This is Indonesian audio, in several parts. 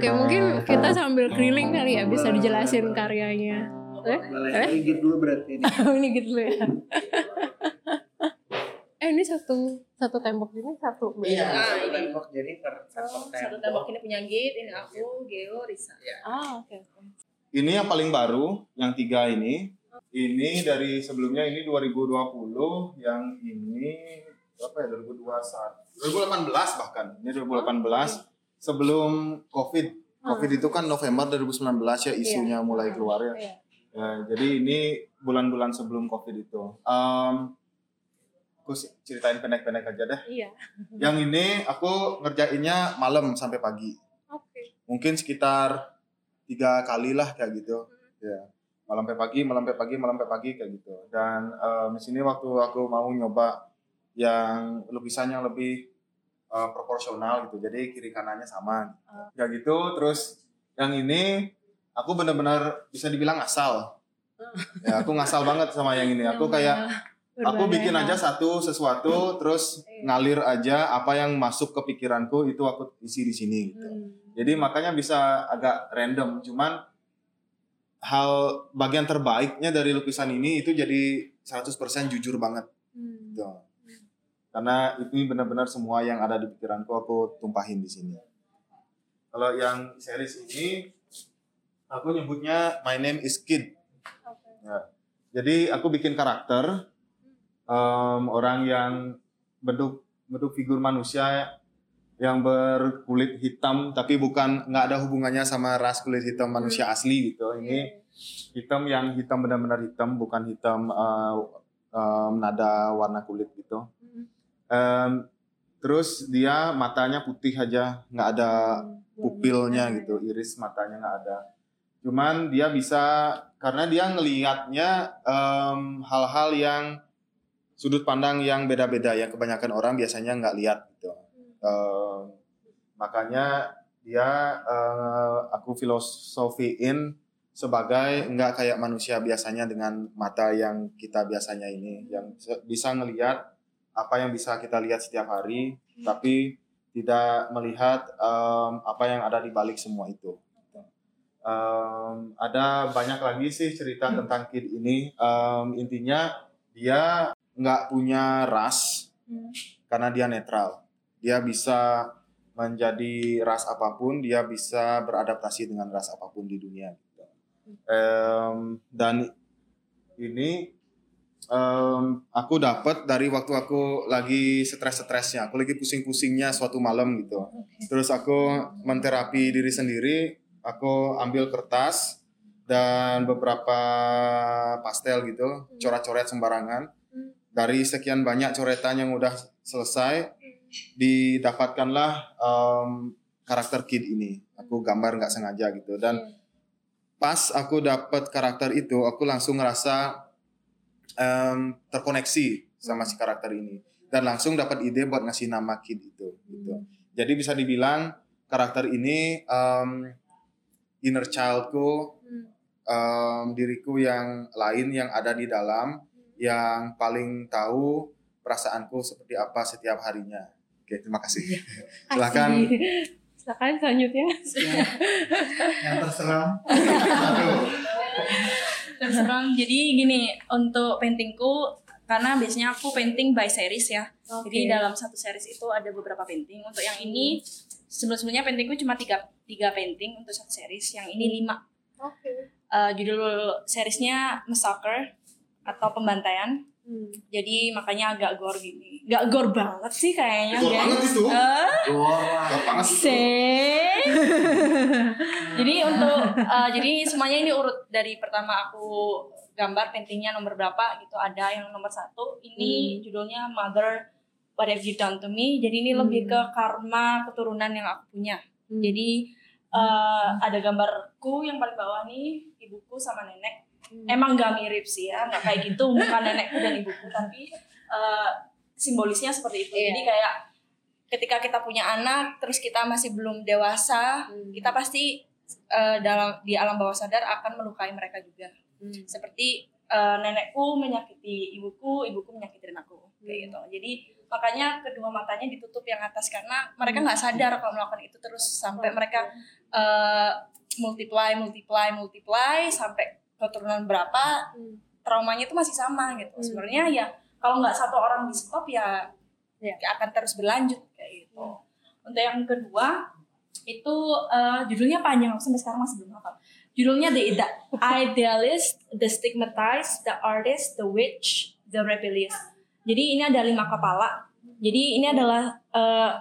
Oke, mungkin kita sambil keliling kali ya bisa dijelasin karyanya. Eh? Boleh Eh? gigit dulu berarti ini. ini gitu ya. eh ini satu satu tembok ini satu. Iya, Ah, satu ini. tembok jadi per satu Oh, satu tembok. tembok ini punya Git, ini aku, Geo, Risa. Ah oke. oke. Ini yang paling baru, yang tiga ini. Ini dari sebelumnya ini 2020, yang ini berapa ya 2021, 2018 bahkan. Ini 2018 sebelum COVID. COVID itu kan November 2019 ya isunya mulai keluar ya. Iya. Ya, jadi ini bulan-bulan sebelum COVID itu. Em, aku ceritain pendek-pendek aja deh. Iya. Yang ini aku ngerjainnya malam sampai pagi. Oke. Mungkin sekitar tiga kali lah kayak gitu. Ya, malam sampai pagi, malam sampai pagi, malam sampai pagi kayak gitu. Dan em, di sini waktu aku mau nyoba yang lukisan yang lebih eh, proporsional gitu. Jadi kiri kanannya sama. Kayak gitu. Terus yang ini aku benar-benar bisa dibilang asal. Ya, aku ngasal banget sama yang ini. Aku kayak aku bikin aja satu sesuatu terus ngalir aja apa yang masuk ke pikiranku itu aku isi di sini gitu. Hmm. Jadi makanya bisa agak random cuman hal bagian terbaiknya dari lukisan ini itu jadi 100% jujur banget Hmm. gitu. Karena ini benar-benar semua yang ada di pikiranku aku tumpahin di sini. Kalau yang series ini aku nyebutnya My Name is Kid. Ya. Jadi aku bikin karakter em, orang yang bentuk bentuk figur manusia yang berkulit hitam tapi bukan nggak ada hubungannya sama ras kulit hitam manusia asli gitu. Ini hitam yang hitam benar-benar hitam bukan hitam eh, em, nada warna kulit gitu. Em, terus dia matanya putih aja nggak ada pupilnya gitu, iris matanya nggak ada. Cuman dia bisa karena dia ngelihatnya em, hal-hal yang sudut pandang yang beda-beda ya kebanyakan orang biasanya nggak lihat gitu. Em, makanya dia eh, aku filosofiin sebagai nggak kayak manusia biasanya dengan mata yang kita biasanya ini yang bisa ngelihat apa yang bisa kita lihat setiap hari tapi tidak melihat em, apa yang ada di balik semua itu. Em, ada banyak lagi sih cerita tentang Kid ini. Em, intinya dia nggak punya ras karena dia netral. Dia bisa menjadi ras apa pun, dia bisa beradaptasi dengan ras apa pun di dunia. Em, dan ini em, aku dapat dari waktu aku lagi stres-stresnya, aku lagi pusing-pusingnya suatu malam gitu. Terus aku menterapi diri sendiri, aku ambil kertas dan beberapa pastel gitu, coret-coret sembarangan. Dari sekian banyak coretan yang udah selesai, didapatkanlah em, karakter kid ini. Aku gambar nggak sengaja gitu. Dan pas aku dapat karakter itu, aku langsung ngerasa em, terkoneksi sama si karakter ini dan langsung dapat ide buat ngasih nama kid itu. Gitu. Jadi bisa dibilang karakter ini em, inner childku, em, diriku yang lain yang ada di dalam, yang paling tahu perasaanku seperti apa setiap harinya. Oke, terima kasih. Silakan. Asik. Silakan selanjutnya. Yang terserah. Terus terang, jadi gini, untuk paintingku, karena biasanya aku painting by series ya. Jadi dalam satu series itu ada beberapa painting. Untuk yang ini, sebelum-sebelumnya paintingku cuma tiga, tiga painting untuk satu series. Yang ini lima. Oke. Eh, judul seriesnya Massacre atau Pembantaian. Hmm. Jadi makanya agak gore gini. Gak gore banget sih kayaknya guys. banget itu. Wah. Gak banget jadi untuk uh, jadi semuanya ini urut dari pertama aku gambar paintingnya nomor berapa gitu ada yang nomor satu ini judulnya Mother What Have You Done to Me jadi ini lebih ke karma keturunan yang aku punya Hmm. jadi uh, ada gambarku yang paling bawah nih ibuku sama nenek emang gak mirip sih ya nggak kayak gitu. Bukan nenekku dan ibuku tapi uh, simbolisnya seperti itu. Iya. jadi kayak ketika kita punya anak terus kita masih belum dewasa Hmm. kita pasti uh, dalam di alam bawah sadar akan melukai mereka juga. Hmm. seperti uh, nenekku menyakiti ibuku ibuku menyakiti aku kayak gitu. Jadi makanya kedua matanya ditutup yang atas karena mereka nggak sadar kalau melakukan itu terus sampai mereka eh, multiply multiply multiply sampai keturunan berapa Hmm. traumanya itu masih sama gitu Hmm. sebenarnya ya kalau nggak satu orang di stop ya, Ya. akan terus berlanjut kayak gitu untuk yang kedua itu eh, judulnya panjang sampai sekarang masih belum hafal judulnya the, idealist the stigmatized the artist the witch the rebellious jadi ini ada lima kepala jadi ini adalah eh,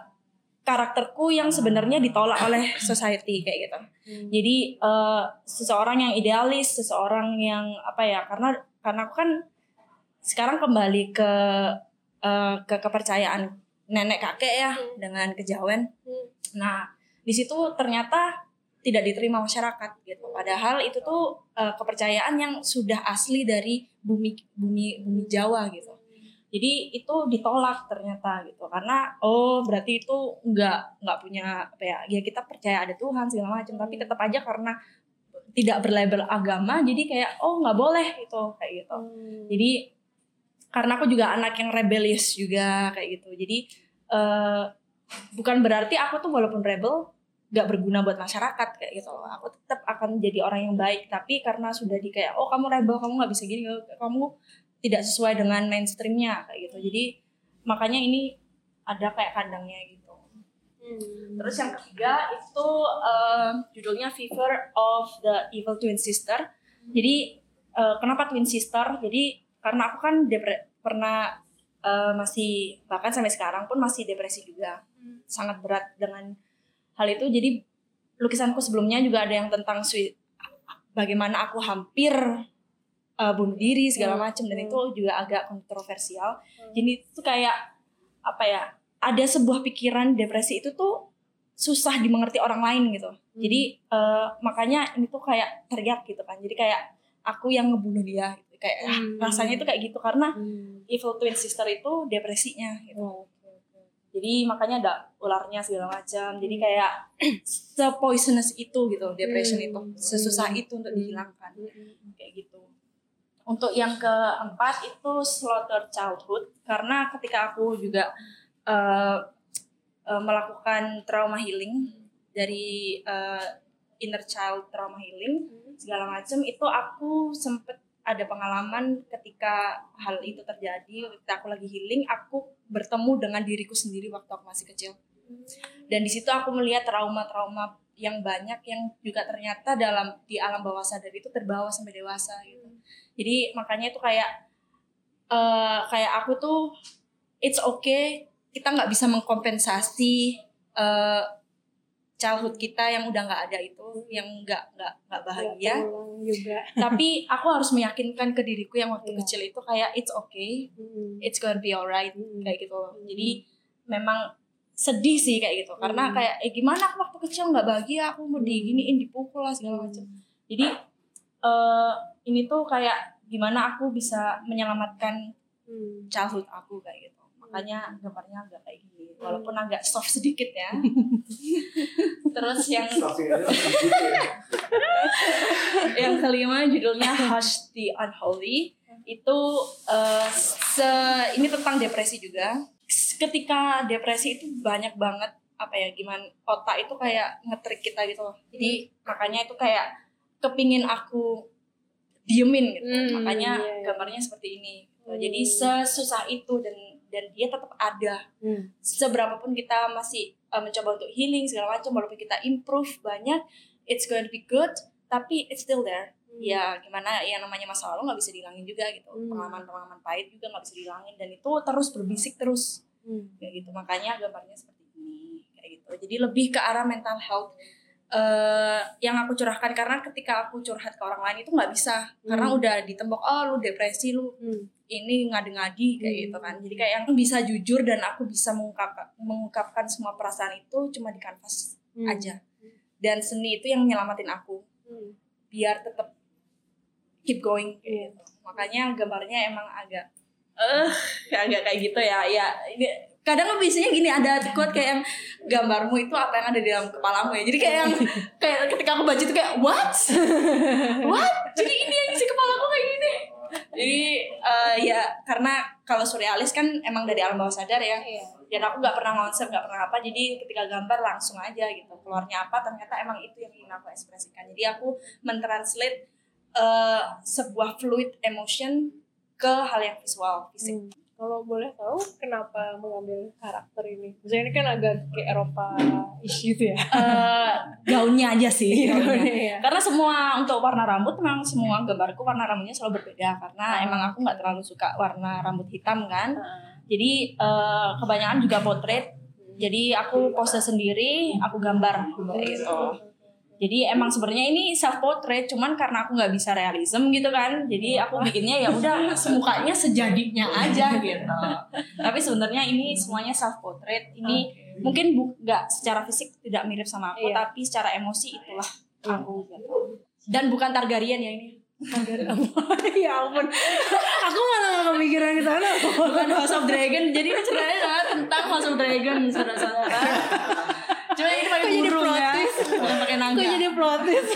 karakterku yang sebenarnya ditolak oleh society kayak gitu jadi eh, seseorang yang idealis, seseorang yang apa ya? Karena karena aku kan sekarang kembali ke eh, ke kepercayaan nenek kakek ya dengan kejawen. Hmm. Nah di situ ternyata tidak diterima masyarakat gitu. Padahal itu tuh eh, kepercayaan yang sudah asli dari bumi bumi bumi Jawa gitu. Jadi itu ditolak ternyata gitu karena oh berarti itu nggak nggak punya apa ya ya kita percaya ada Tuhan segala macam tapi tetap aja karena tidak berlabel agama jadi kayak oh nggak boleh itu kayak gitu. Jadi karena aku juga anak yang rebellious juga kayak gitu. Jadi eh, bukan berarti aku tuh walaupun rebel nggak berguna buat masyarakat kayak gitu loh. Aku tetap akan jadi orang yang baik tapi karena sudah di kayak oh kamu rebel kamu nggak bisa gini kamu tidak sesuai dengan mainstreamnya kayak gitu. Jadi makanya ini ada kayak kandangnya gitu. Terus yang ketiga itu eh, judulnya Fever of the Evil Twin Sister. Jadi eh, kenapa Twin Sister? Jadi karena aku kan depre- pernah eh, masih bahkan sampai sekarang pun masih depresi juga, sangat berat dengan hal itu. Jadi lukisanku sebelumnya juga ada yang tentang bagaimana aku hampir eh, bunuh diri segala Hmm. macam dan Hmm. itu juga agak kontroversial. Jadi itu kayak apa ya? Ada sebuah pikiran depresi itu tuh susah dimengerti orang lain gitu. Jadi eh, makanya ini tuh kayak teriak gitu kan. Jadi kayak aku yang ngebunuh dia gitu. Kayak ah, Hmm. rasanya itu kayak gitu karena Hmm. evil twin sister itu depresinya gitu. Oh. Jadi makanya ada ularnya segala macam. Jadi kayak se poisonous itu gitu depression Hmm. itu, sesusah itu untuk Hmm. dihilangkan Hmm. kayak gitu. Untuk yang keempat itu slaughter childhood. Karena ketika aku juga eh, eh, melakukan trauma healing dari eh, inner child trauma healing segala macam itu aku sempet ada pengalaman ketika hal itu terjadi. Ketika aku lagi healing aku bertemu dengan diriku sendiri waktu aku masih kecil. Dan di situ aku melihat trauma-trauma yang banyak yang juga ternyata dalam di alam bawah sadar itu terbawa sampai dewasa gitu jadi makanya itu kayak eh kayak aku tuh it's okay kita nggak bisa mengkompensasi eh childhood kita yang udah nggak ada itu yang nggak nggak nggak bahagia juga. tapi aku harus meyakinkan ke diriku yang waktu Iya. kecil itu kayak it's okay Hmm. it's gonna be alright Hmm. kayak gitu loh. Jadi memang sedih sih kayak gitu karena Hmm. kayak eh gimana aku waktu kecil nggak bahagia aku mau diginiin dipukul lah segala macam. Jadi eh ini tuh kayak gimana aku bisa menyelamatkan Hmm. childhood aku kayak gitu. Makanya gambarnya agak kayak gini walaupun agak soft sedikit ya. Terus yang yang kelima judulnya Hush the Unholy. Itu eh, se ini tentang depresi juga. Ketika depresi itu banyak banget apa ya gimana otak itu kayak ngetrik kita gitu loh. Jadi makanya itu kayak kepingin aku diemin gitu Hmm, makanya iya, iya. gambarnya seperti ini. Hmm. jadi sesusah itu dan dan dia tetap ada Hmm. seberapapun kita masih uh, mencoba untuk healing segala macam walaupun kita improve banyak it's going to be good tapi it's still there ya gimana ya namanya masa lalu nggak bisa dihilangin juga gitu Hmm. pengalaman pengalaman pahit juga nggak bisa dihilangin dan itu terus berbisik terus Hmm. kayak gitu makanya gambarnya seperti ini kayak gitu jadi lebih ke arah mental health eh yang aku curahkan karena ketika aku curhat ke orang lain itu nggak bisa karena Hmm. udah ditembok oh lu depresi lu Hmm. ini ngadi-ngadi kayak Hmm. gitu kan jadi kayak yang bisa jujur dan aku bisa mengungkapkan mengungkapkan semua perasaan itu cuma di kanvas Hmm. aja dan seni itu yang nyelamatin aku Hmm. biar tetap keep going kayak gitu. makanya gambarnya emang agak eh agak kayak gitu ya ya ini kadang biasanya gini ada quote kayak yang gambarmu itu apa yang ada di dalam kepalamu ya? Jadi kayak yang kayak ketika aku baca itu kayak what? What? Jadi ini yang isi kepalaku kayak gini. Jadi eh, ya karena kalau surrealis kan emang dari alam bawah sadar ya. Iya. dan aku nggak pernah konsep nggak pernah apa. Jadi ketika gambar langsung aja gitu keluarnya apa ternyata emang itu yang ingin aku ekspresikan. Jadi aku mentranslate eh, sebuah fluid emotion ke hal yang visual fisik. Hmm. Kalau boleh tahu kenapa mengambil karakter ini? Misalnya ini kan agak kayak Eropa ish gitu ya. Eh, gaunnya aja sih gaunnya. Iya. karena semua untuk warna rambut memang semua gambarku warna rambutnya selalu berbeda karena Ah. emang aku nggak terlalu suka warna rambut hitam kan Ah. jadi eh, kebanyakan juga potret jadi aku pose sendiri aku gambar kayak gitu jadi emang sebenarnya ini self portrait cuman karena aku nggak bisa realism gitu kan. Jadi aku bikinnya ya udah semukanya sejadinya aja gitu. Tapi sebenarnya ini semuanya self portrait ini mungkin bu- nggak secara fisik tidak mirip sama aku Iya. tapi secara emosi itulah aku gitu. dan bukan Targaryen ya ini. Ya ampun. Aku malah gak kepikiran ke sana. bukan House of Dragon. Jadi ceritanya tentang House of Dragon saudara-saudara cuma ini pakai Kok jadi burung ya bukan pakai Kok naga jadi plot twist?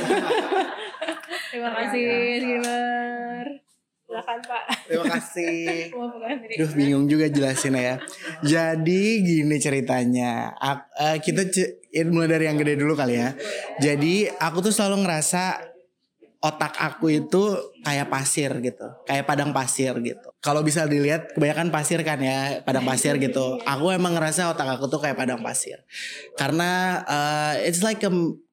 Terima kasih, Skinner. Silakan Pak. Terima kasih. Duh bingung juga jelasin ya. Jadi gini ceritanya. Ak- eh, kita ce- ya, mulai dari yang gede dulu kali ya. Jadi aku tuh selalu ngerasa otak aku itu kayak pasir gitu, kayak padang pasir gitu. Kalau bisa dilihat kebanyakan pasir kan ya, padang pasir gitu. Aku emang ngerasa otak aku tuh kayak padang pasir. Karena eh, it's like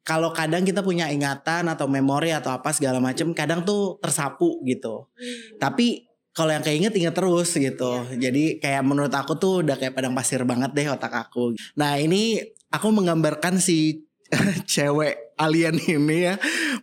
kalau kadang kita punya ingatan atau memori atau apa segala macam, kadang tuh tersapu gitu. Tapi kalau yang keinget inget terus gitu. Jadi kayak menurut aku tuh udah kayak padang pasir banget deh otak aku. Nah ini aku menggambarkan si cewek alien ini ya.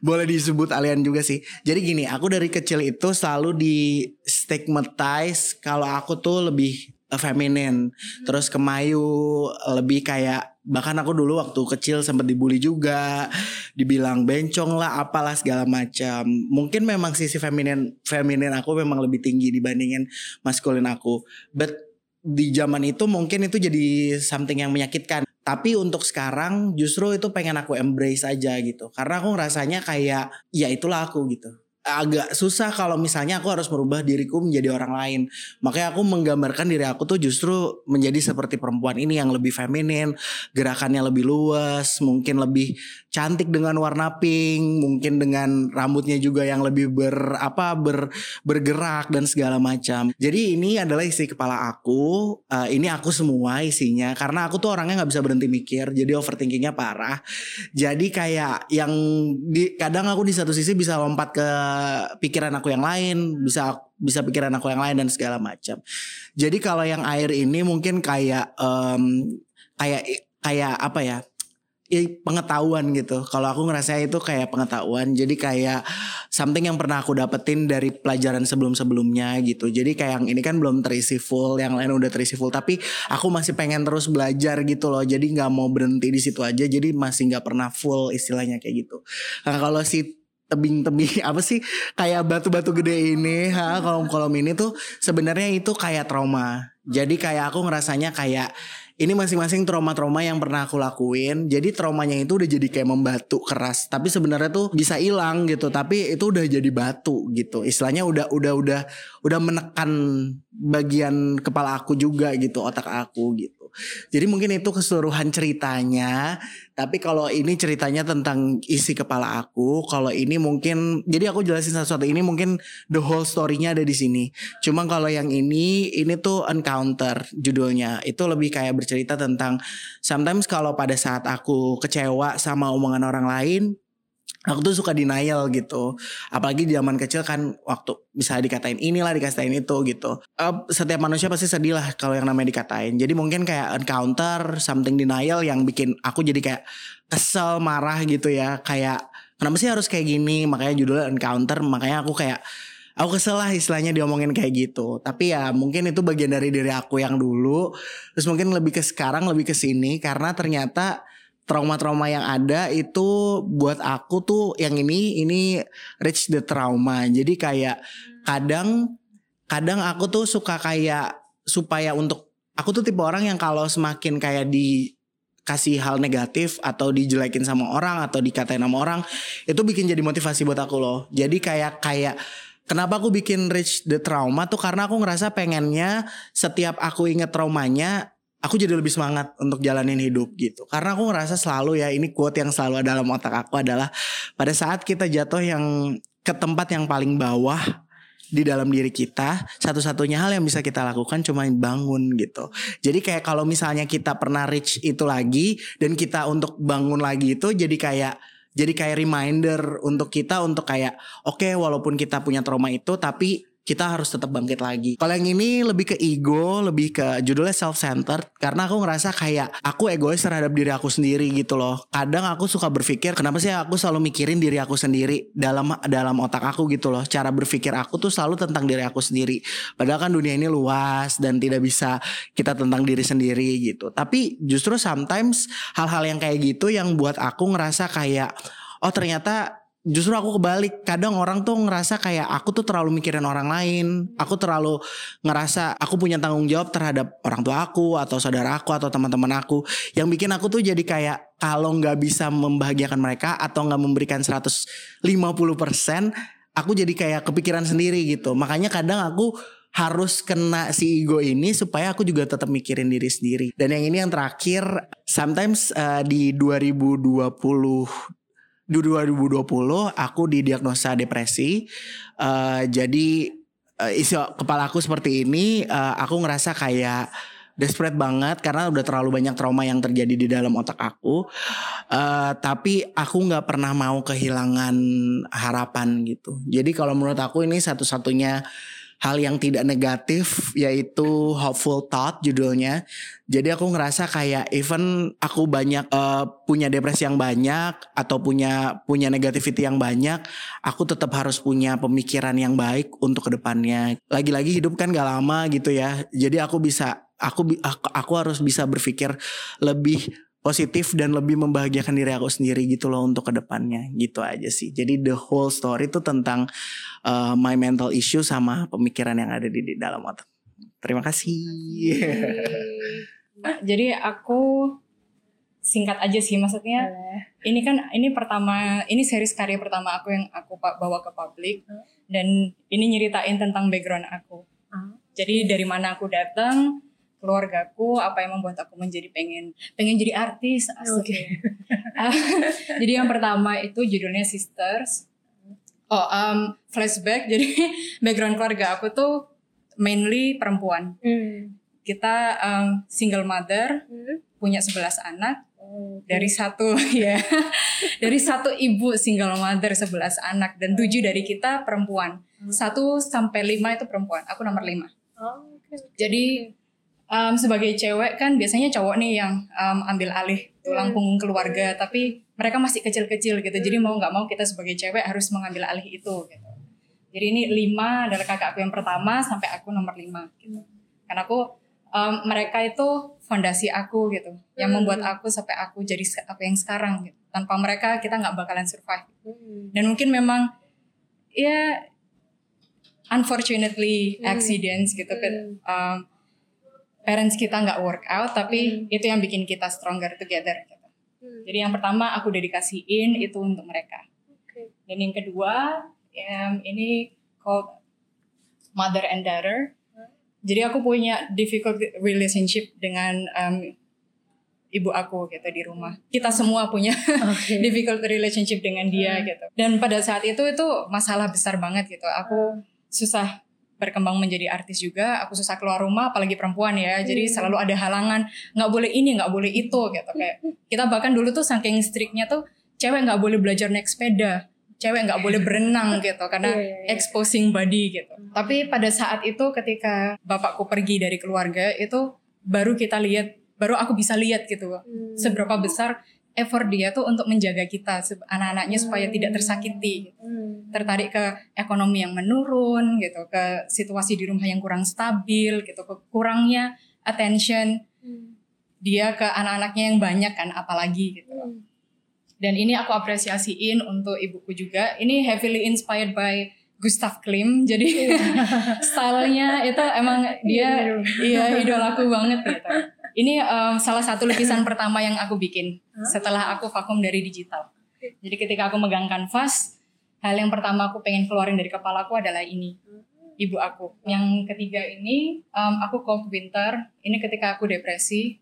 Boleh disebut alien juga sih. Jadi gini aku dari kecil itu selalu di stigmatize kalau aku tuh lebih eh, feminin terus kemayu lebih kayak bahkan aku dulu waktu kecil sempat dibully juga. Dibilang bencong lah apalah segala macam. Mungkin memang sisi feminin feminin aku memang lebih tinggi dibandingin maskulin aku. But di zaman itu mungkin itu jadi something yang menyakitkan tapi untuk sekarang justru itu pengen aku embrace aja gitu. Karena aku ngerasanya kayak ya itulah aku gitu. Agak susah kalau misalnya aku harus merubah diriku menjadi orang lain. Makanya aku menggambarkan diri aku tuh justru menjadi seperti perempuan ini yang lebih feminin gerakannya lebih luas mungkin lebih cantik dengan warna pink mungkin dengan rambutnya juga yang lebih ber apa ber bergerak dan segala macam. Jadi ini adalah isi kepala aku. Eh, ini aku semua isinya. Karena aku tuh orangnya nggak bisa berhenti mikir jadi overthinkingnya parah. Jadi kayak yang di, kadang aku di satu sisi bisa lompat ke pikiran aku yang lain bisa bisa pikiran aku yang lain dan segala macam. Jadi kalau yang air ini mungkin kayak em, kayak kayak apa ya i- pengetahuan gitu. Kalau aku ngerasa itu kayak pengetahuan. Jadi kayak something yang pernah aku dapetin dari pelajaran sebelum-sebelumnya gitu. Jadi kayak yang ini kan belum terisi full, yang lain udah terisi full. Tapi aku masih pengen terus belajar gitu loh. Jadi nggak mau berhenti di situ aja. Jadi masih nggak pernah full istilahnya kayak gitu. Nah kalau si tebing-tebing apa sih kayak batu-batu gede ini ha kolom kolom ini tuh sebenarnya itu kayak trauma jadi kayak aku ngerasanya kayak ini masing-masing trauma-trauma yang pernah aku lakuin. Jadi traumanya itu udah jadi kayak membatu keras. Tapi sebenarnya tuh bisa hilang gitu. Tapi itu udah jadi batu gitu. Istilahnya udah udah udah udah menekan bagian kepala aku juga gitu otak aku gitu. Jadi mungkin itu keseluruhan ceritanya tapi kalau ini ceritanya tentang isi kepala aku, kalau ini mungkin jadi aku jelasin satu-satu ini mungkin the whole story-nya ada di sini. Cuma kalau yang ini ini tuh encounter judulnya. Itu lebih kayak bercerita tentang sometimes kalau pada saat aku kecewa sama omongan orang lain, aku tuh suka denial gitu. Apalagi di zaman kecil kan waktu bisa dikatain inilah dikatain itu gitu. Eh, setiap manusia pasti sedih lah kalau yang namanya dikatain. Jadi mungkin kayak encounter something denial yang bikin aku jadi kayak kesel, marah gitu ya. Kayak kenapa sih harus kayak gini? Makanya judulnya encounter. Makanya aku kayak aku kesel lah istilahnya diomongin kayak gitu. Tapi ya mungkin itu bagian dari diri aku yang dulu. Terus mungkin lebih ke sekarang lebih ke sini karena ternyata trauma-trauma yang ada itu buat aku tuh yang ini ini reach the trauma. Jadi kayak kadang kadang aku tuh suka kayak supaya untuk aku tuh tipe orang yang kalau semakin kayak dikasih hal negatif atau dijelekin sama orang atau dikatain sama orang itu bikin jadi motivasi buat aku loh. Jadi kayak kayak Kenapa aku bikin Rich the Trauma tuh karena aku ngerasa pengennya setiap aku inget traumanya aku jadi lebih semangat untuk jalanin hidup gitu. Karena aku ngerasa selalu ya ini quote yang selalu ada dalam otak aku adalah pada saat kita jatuh yang ke tempat yang paling bawah di dalam diri kita satu-satunya hal yang bisa kita lakukan cuma bangun gitu jadi kayak kalau misalnya kita pernah reach itu lagi dan kita untuk bangun lagi itu jadi kayak jadi kayak reminder untuk kita untuk kayak oke okay, walaupun kita punya trauma itu tapi kita harus tetap bangkit lagi. Kalau yang ini lebih ke ego, lebih ke judulnya self centered karena aku ngerasa kayak aku egois terhadap diri aku sendiri gitu loh. Kadang aku suka berpikir kenapa sih aku selalu mikirin diri aku sendiri dalam dalam otak aku gitu loh. Cara berpikir aku tuh selalu tentang diri aku sendiri. Padahal kan dunia ini luas dan tidak bisa kita tentang diri sendiri gitu. Tapi justru sometimes hal-hal yang kayak gitu yang buat aku ngerasa kayak oh ternyata justru aku kebalik. Kadang orang tuh ngerasa kayak aku tuh terlalu mikirin orang lain. Aku terlalu ngerasa aku punya tanggung jawab terhadap orang tua aku atau saudara aku atau teman-teman aku. Yang bikin aku tuh jadi kayak kalau nggak bisa membahagiakan mereka atau nggak memberikan 150% aku jadi kayak kepikiran sendiri gitu. Makanya kadang aku harus kena si ego ini supaya aku juga tetap mikirin diri sendiri. Dan yang ini yang terakhir, sometimes uh, di 2020 di 2020 aku didiagnosa depresi. Uh, jadi uh, isi kepala aku seperti ini, uh, aku ngerasa kayak desperate banget karena udah terlalu banyak trauma yang terjadi di dalam otak aku. Uh, tapi aku nggak pernah mau kehilangan harapan gitu. Jadi kalau menurut aku ini satu-satunya hal yang tidak negatif yaitu hopeful thought judulnya. Jadi aku ngerasa kayak even aku banyak uh, punya depresi yang banyak atau punya punya negativity yang banyak, aku tetap harus punya pemikiran yang baik untuk ke depannya. Lagi-lagi hidup kan gak lama gitu ya. Jadi aku bisa aku aku, aku harus bisa berpikir lebih positif dan lebih membahagiakan diri aku sendiri gitu loh untuk ke depannya. Gitu aja sih. Jadi the whole story itu tentang uh, my mental issue sama pemikiran yang ada di, di dalam otak. Terima kasih. Nah, jadi aku singkat aja sih maksudnya ini kan ini pertama ini series karya pertama aku yang aku bawa ke publik. Dan ini nyeritain tentang background aku. Jadi dari mana aku datang keluargaku apa yang membuat aku menjadi pengen pengen jadi artis oke okay. jadi yang pertama itu judulnya sisters oh um, flashback jadi background keluarga aku tuh mainly perempuan hmm. kita um, single mother hmm. punya 11 anak oh, dari satu ya dari satu ibu single mother 11 anak dan tujuh dari kita perempuan hmm. satu sampai lima itu perempuan aku nomor lima oh, okay. jadi um, sebagai cewek kan biasanya cowok nih yang um, ambil alih tulang hmm. punggung keluarga tapi mereka masih kecil-kecil gitu. Jadi mau nggak mau kita sebagai cewek harus mengambil alih itu gitu. Jadi ini lima adalah kakak aku yang pertama sampai aku nomor lima gitu. Karena aku um, mereka itu fondasi aku gitu. Yang hmm. membuat aku sampai aku jadi aku yang sekarang gitu. Tanpa mereka kita nggak bakalan survive. Hmm. dan mungkin memang ya unfortunately accidents gitu kan um, parents kita nggak work out tapi hmm. itu yang bikin kita stronger together gitu. Hmm. Jadi yang pertama aku dedikasiin itu untuk mereka. Okay. Dan yang kedua um, ini called mother and daughter. Hmm. Jadi aku punya difficult relationship dengan um, ibu aku gitu di rumah. Kita semua punya okay. difficult relationship dengan dia hmm. gitu. Dan pada saat itu itu masalah besar banget gitu. Aku hmm. susah berkembang menjadi artis juga aku susah keluar rumah apalagi perempuan ya jadi hmm. selalu ada halangan nggak boleh ini nggak boleh itu gitu kayak kita bahkan dulu tuh saking striknya tuh cewek nggak boleh belajar naik sepeda cewek nggak boleh berenang gitu karena yeah, yeah, yeah. exposing body gitu tapi pada saat itu ketika bapakku pergi dari keluarga itu baru kita lihat baru aku bisa lihat gitu hmm. seberapa besar effort dia tuh untuk menjaga kita anak-anaknya supaya tidak tersakiti hmm. tertarik ke ekonomi yang menurun gitu ke situasi di rumah yang kurang stabil gitu ke kurangnya attention hmm. dia ke anak-anaknya yang banyak kan apalagi gitu hmm. dan ini aku apresiasiin untuk ibuku juga ini heavily inspired by Gustav Klim jadi yeah. stylenya itu emang dia iya idolaku banget gitu ini um, salah satu lukisan pertama yang aku bikin setelah aku vakum dari digital. Jadi ketika aku megang kanvas, hal yang pertama aku pengen keluarin dari kepala aku adalah ini ibu aku. Yang ketiga ini um, aku cold winter. Ini ketika aku depresi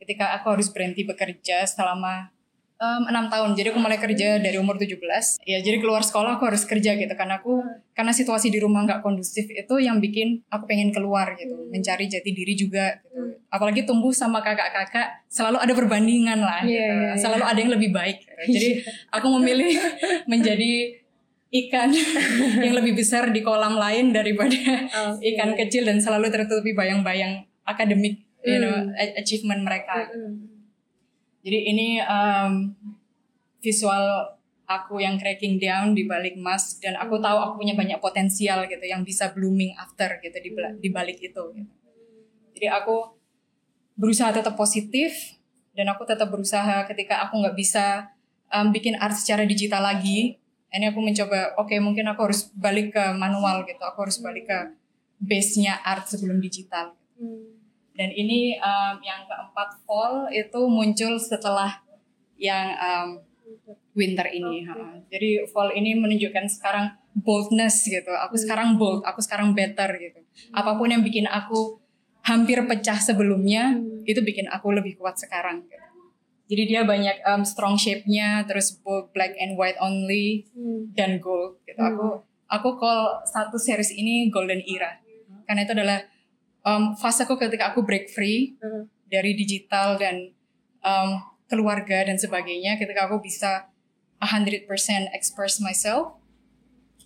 ketika aku harus berhenti bekerja selama um, enam tahun jadi aku mulai kerja dari umur 17 ya jadi keluar sekolah aku harus kerja gitu karena aku karena situasi di rumah nggak kondusif itu yang bikin aku pengen keluar gitu mencari jati diri juga gitu apalagi tumbuh sama kakak-kakak selalu ada perbandingan lah Iya, gitu. iya, iya. selalu ada yang lebih baik gitu. jadi aku memilih menjadi ikan yang lebih besar di kolam lain daripada Oke. ikan kecil dan selalu tertutupi bayang-bayang akademik you know Hmm. achievement mereka. Jadi ini um, visual aku yang cracking down di balik mask dan aku tahu aku punya banyak potensial gitu yang bisa blooming after gitu di, di balik itu. Gitu. Jadi aku berusaha tetap positif dan aku tetap berusaha ketika aku nggak bisa um, bikin art secara digital lagi. Ini aku mencoba, oke mungkin aku harus balik ke manual gitu. Aku harus balik ke base-nya art sebelum digital. Mm. Dan ini um, yang keempat fall itu muncul setelah yang um, winter ini. ha. Jadi fall ini menunjukkan sekarang boldness gitu. Aku sekarang bold, aku sekarang better gitu. Apa pun yang bikin aku hampir pecah sebelumnya, itu bikin aku lebih kuat sekarang. Gitu. Jadi dia banyak um, strong shape-nya, terus bold black and white only, Mm. dan gold gitu. Aku aku call satu series ini golden era. Karena itu adalah um, faseku ketika aku break free Mm. dari digital dan um, keluarga dan sebagainya ketika aku bisa 100% express myself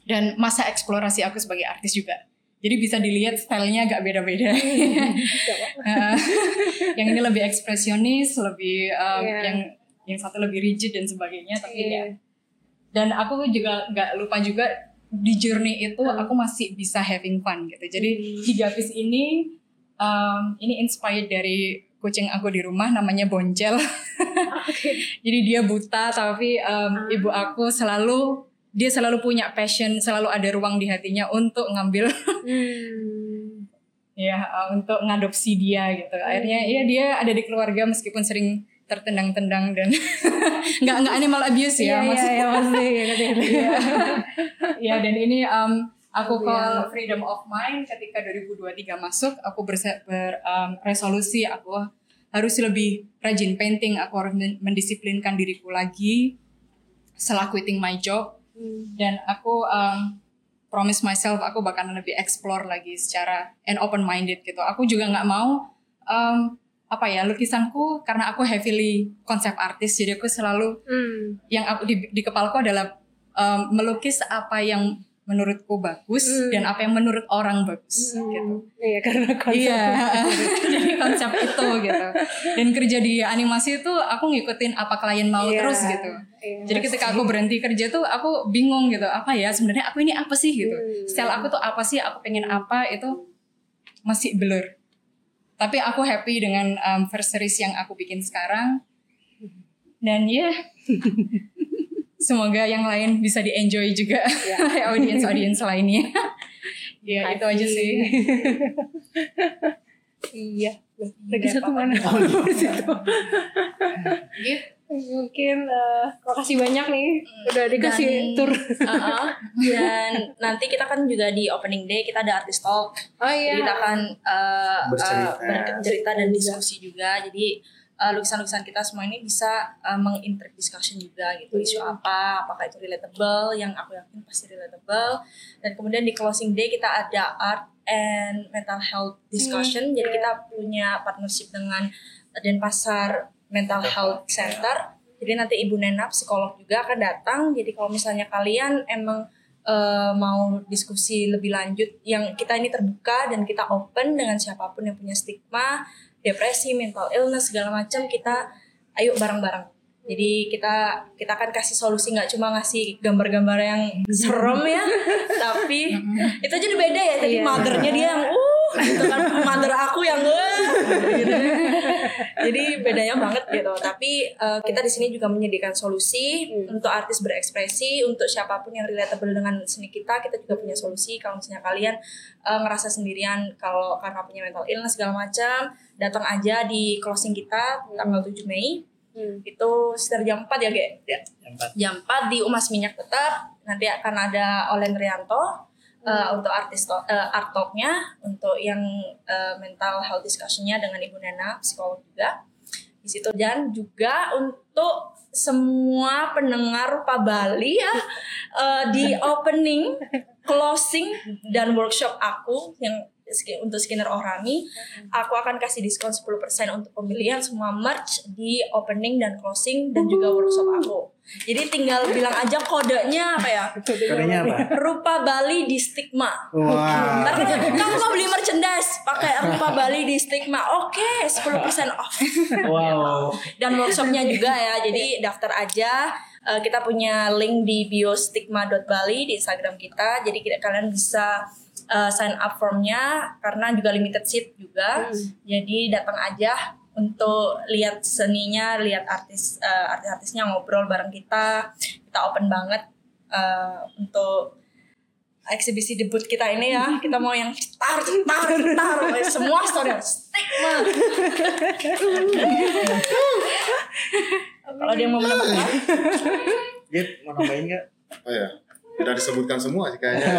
dan masa eksplorasi aku sebagai artis juga. Jadi bisa dilihat stylenya agak beda-beda. Uh, yang ini lebih ekspresionis, lebih um, Iya. yang yang satu lebih rigid dan sebagainya. Tapi Iya. ya dan aku juga nggak lupa juga di journey itu Hmm. aku masih bisa having fun gitu jadi Hmm. tiga piece ini um, ini inspired dari kucing aku di rumah namanya Boncel jadi dia buta tapi um, ibu aku selalu dia selalu punya passion selalu ada ruang di hatinya untuk ngambil Mm. ya uh, untuk ngadopsi dia gitu akhirnya ya dia ada di keluarga meskipun sering tertendang-tendang dan nggak nggak animal abuse ya maksudnya iya, maksudnya ya, ngerti. Iya. Iya, dan ini um, aku call freedom of mind ketika 2023 masuk, aku berse- ber, um, resolusi aku harus lebih rajin painting, aku harus men- mendisiplinkan diriku lagi setelah quitting my job Mm. dan aku um, promise myself aku bakalan lebih explore lagi secara and open minded gitu. Aku juga nggak mau um, apa ya lukisanku karena aku heavily konsep artis jadi aku selalu Mm. yang aku di, di kepalaku adalah um, melukis apa yang menurutku bagus Hmm. dan apa yang menurut orang bagus Mm. gitu. Iya karena konsep. Iya, jadi konsep itu gitu. Dan kerja di animasi itu aku ngikutin apa klien mau Iya. terus gitu. Iya, Jadi ketika aku berhenti kerja tuh aku bingung gitu, apa ya sebenarnya aku ini apa sih gitu. Hmm. Style aku tuh apa sih, aku pengen apa itu masih blur. Tapi aku happy dengan um, first series yang aku bikin sekarang. Dan ya, semoga yang lain bisa di enjoy juga Ya. audiens audiens lainnya. ya itu aja sih. Iya. Lagi Iya, satu mana? Oh. Iya. Mungkin eh, makasih banyak nih udah dikasih Dan- tour. Uh-uh. Dan nanti kita kan juga di opening day kita ada artist talk. Oh iya. Jadi kita akan uh, Bercerita. uh, bercerita dan diskusi juga. Jadi uh, lukisan-lukisan kita semua ini bisa uh, menginter discussion juga gitu. Isu apa, apakah itu relatable, yang aku yakin pasti relatable. Dan kemudian di closing day kita ada art and mental health discussion. Jadi kita punya partnership dengan Denpasar Mental Health Center. Jadi nanti Ibu Nena psikolog juga akan datang. Jadi kalau misalnya kalian emang eh, mau diskusi lebih lanjut yang kita ini terbuka dan kita open dengan siapa pun yang punya stigma, depresi, mental illness segala macam kita ayo bareng-bareng. Jadi kita kita akan kasih solusi nggak cuma ngasih gambar-gambar yang serem ya, tapi itu aja udah beda ya. Tadi Iya. mothernya dia yang uh gitu kan, mother aku yang uh gitu. Jadi bedanya banget gitu. Tapi eh, kita di sini juga menyediakan solusi Hmm. untuk artis berekspresi, untuk siapa pun yang relatable dengan seni kita, kita juga punya solusi. Kalau misalnya kalian eh, ngerasa sendirian kalau karena punya mental illness segala macam, datang aja di closing kita tanggal 7 Mei. Hmm. Itu sekitar jam 4 ya, Ge? Ya. Empat. Jam 4 di Umas Minyak tetap. Nanti akan ada Olen Rianto eh, untuk artis to- eh, art talk-nya, untuk yang eh, mental health discussion-nya dengan Ibu Nena, psikolog juga. Di situ dan juga untuk semua pendengar Rupa Bali ya eh, di opening, closing dan workshop aku yang untuk skinner Orami, aku akan kasih diskon 10% untuk pembelian semua merch di opening dan closing dan juga workshop aku. Jadi tinggal bilang aja kodenya apa ya? Kodenya apa? Rupa Bali di Stigma. Wah. Ntar kamu mau beli merchandise pakai Rupa Bali di Stigma. Oke, 10% off. Wow. Dan workshopnya juga ya. Jadi daftar aja. Eh, kita punya link di biostigma.bali di Instagram kita. Jadi kita, kalian bisa eh, sign up formnya karena juga limited seat juga. Jadi datang aja untuk lihat seninya, lihat artis eh, artis-artisnya ngobrol bareng kita. Kita open banget eh, untuk eksibisi debut kita ini ya. Kita mau yang cetar, cetar, cetar. Semua story stigma. Kalau dia mau menambahkan. Git, mau nambahin gak? Oh ya, udah disebutkan semua sih kayaknya.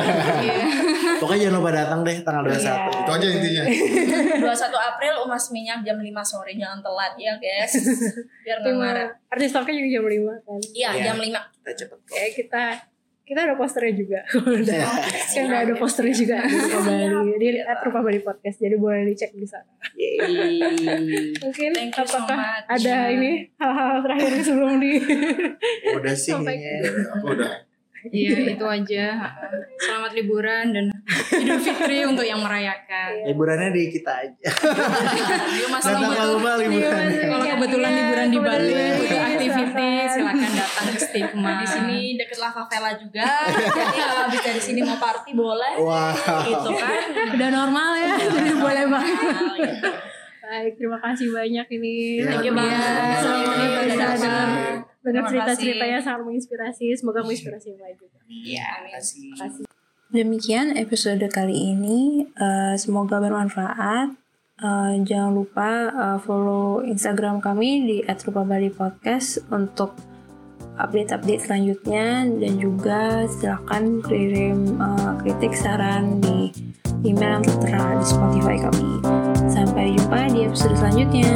Pokoknya jangan lupa datang deh tanggal 21. Itu aja intinya. 21 April Umas Minyak jam 5 sore jangan telat ya guys. Biar nggak marah. artis talknya juga jam 5 kan. Iya, Iya. jam 5. Kita cepet. Kayak kita kita ada posternya juga. Udah. kan udah ada posternya juga di Rupa Bali. Di at Rupa Bali Podcast. Jadi boleh dicek di sana. Yeay. Mungkin Thank you so apakah much. ada ini hal-hal terakhir sebelum di Udah sih Sampai- kayaknya. Aku udah. Iya itu aja. Selamat liburan dan Idul Fitri untuk yang merayakan. Liburannya di kita aja. Yuk Mas ke rumah liburan. Kalau kebetulan liburan di Bali Kebetulan. butuh Iya, aktivitas silakan datang ke Stigma. Di sini deket La Favela juga. Jadi kalau habis dari sini mau party boleh. Wow. Gitu kan. udah normal ya. Jadi boleh banget. Baik, terima kasih banyak ini. Ya, Thank you Iya, banget. selama ini Udah bisa datang. Terima cerita-ceritanya sangat menginspirasi. Semoga menginspirasi yang lain juga. Iya. Kasih. Terima kasih. Demikian episode kali ini. Eh, semoga bermanfaat. Eh, jangan lupa eh, follow Instagram kami di @rupabali_podcast untuk update-update selanjutnya dan juga silahkan kirim eh, kritik saran di email yang tertera di Spotify kami. Sampai jumpa di episode selanjutnya.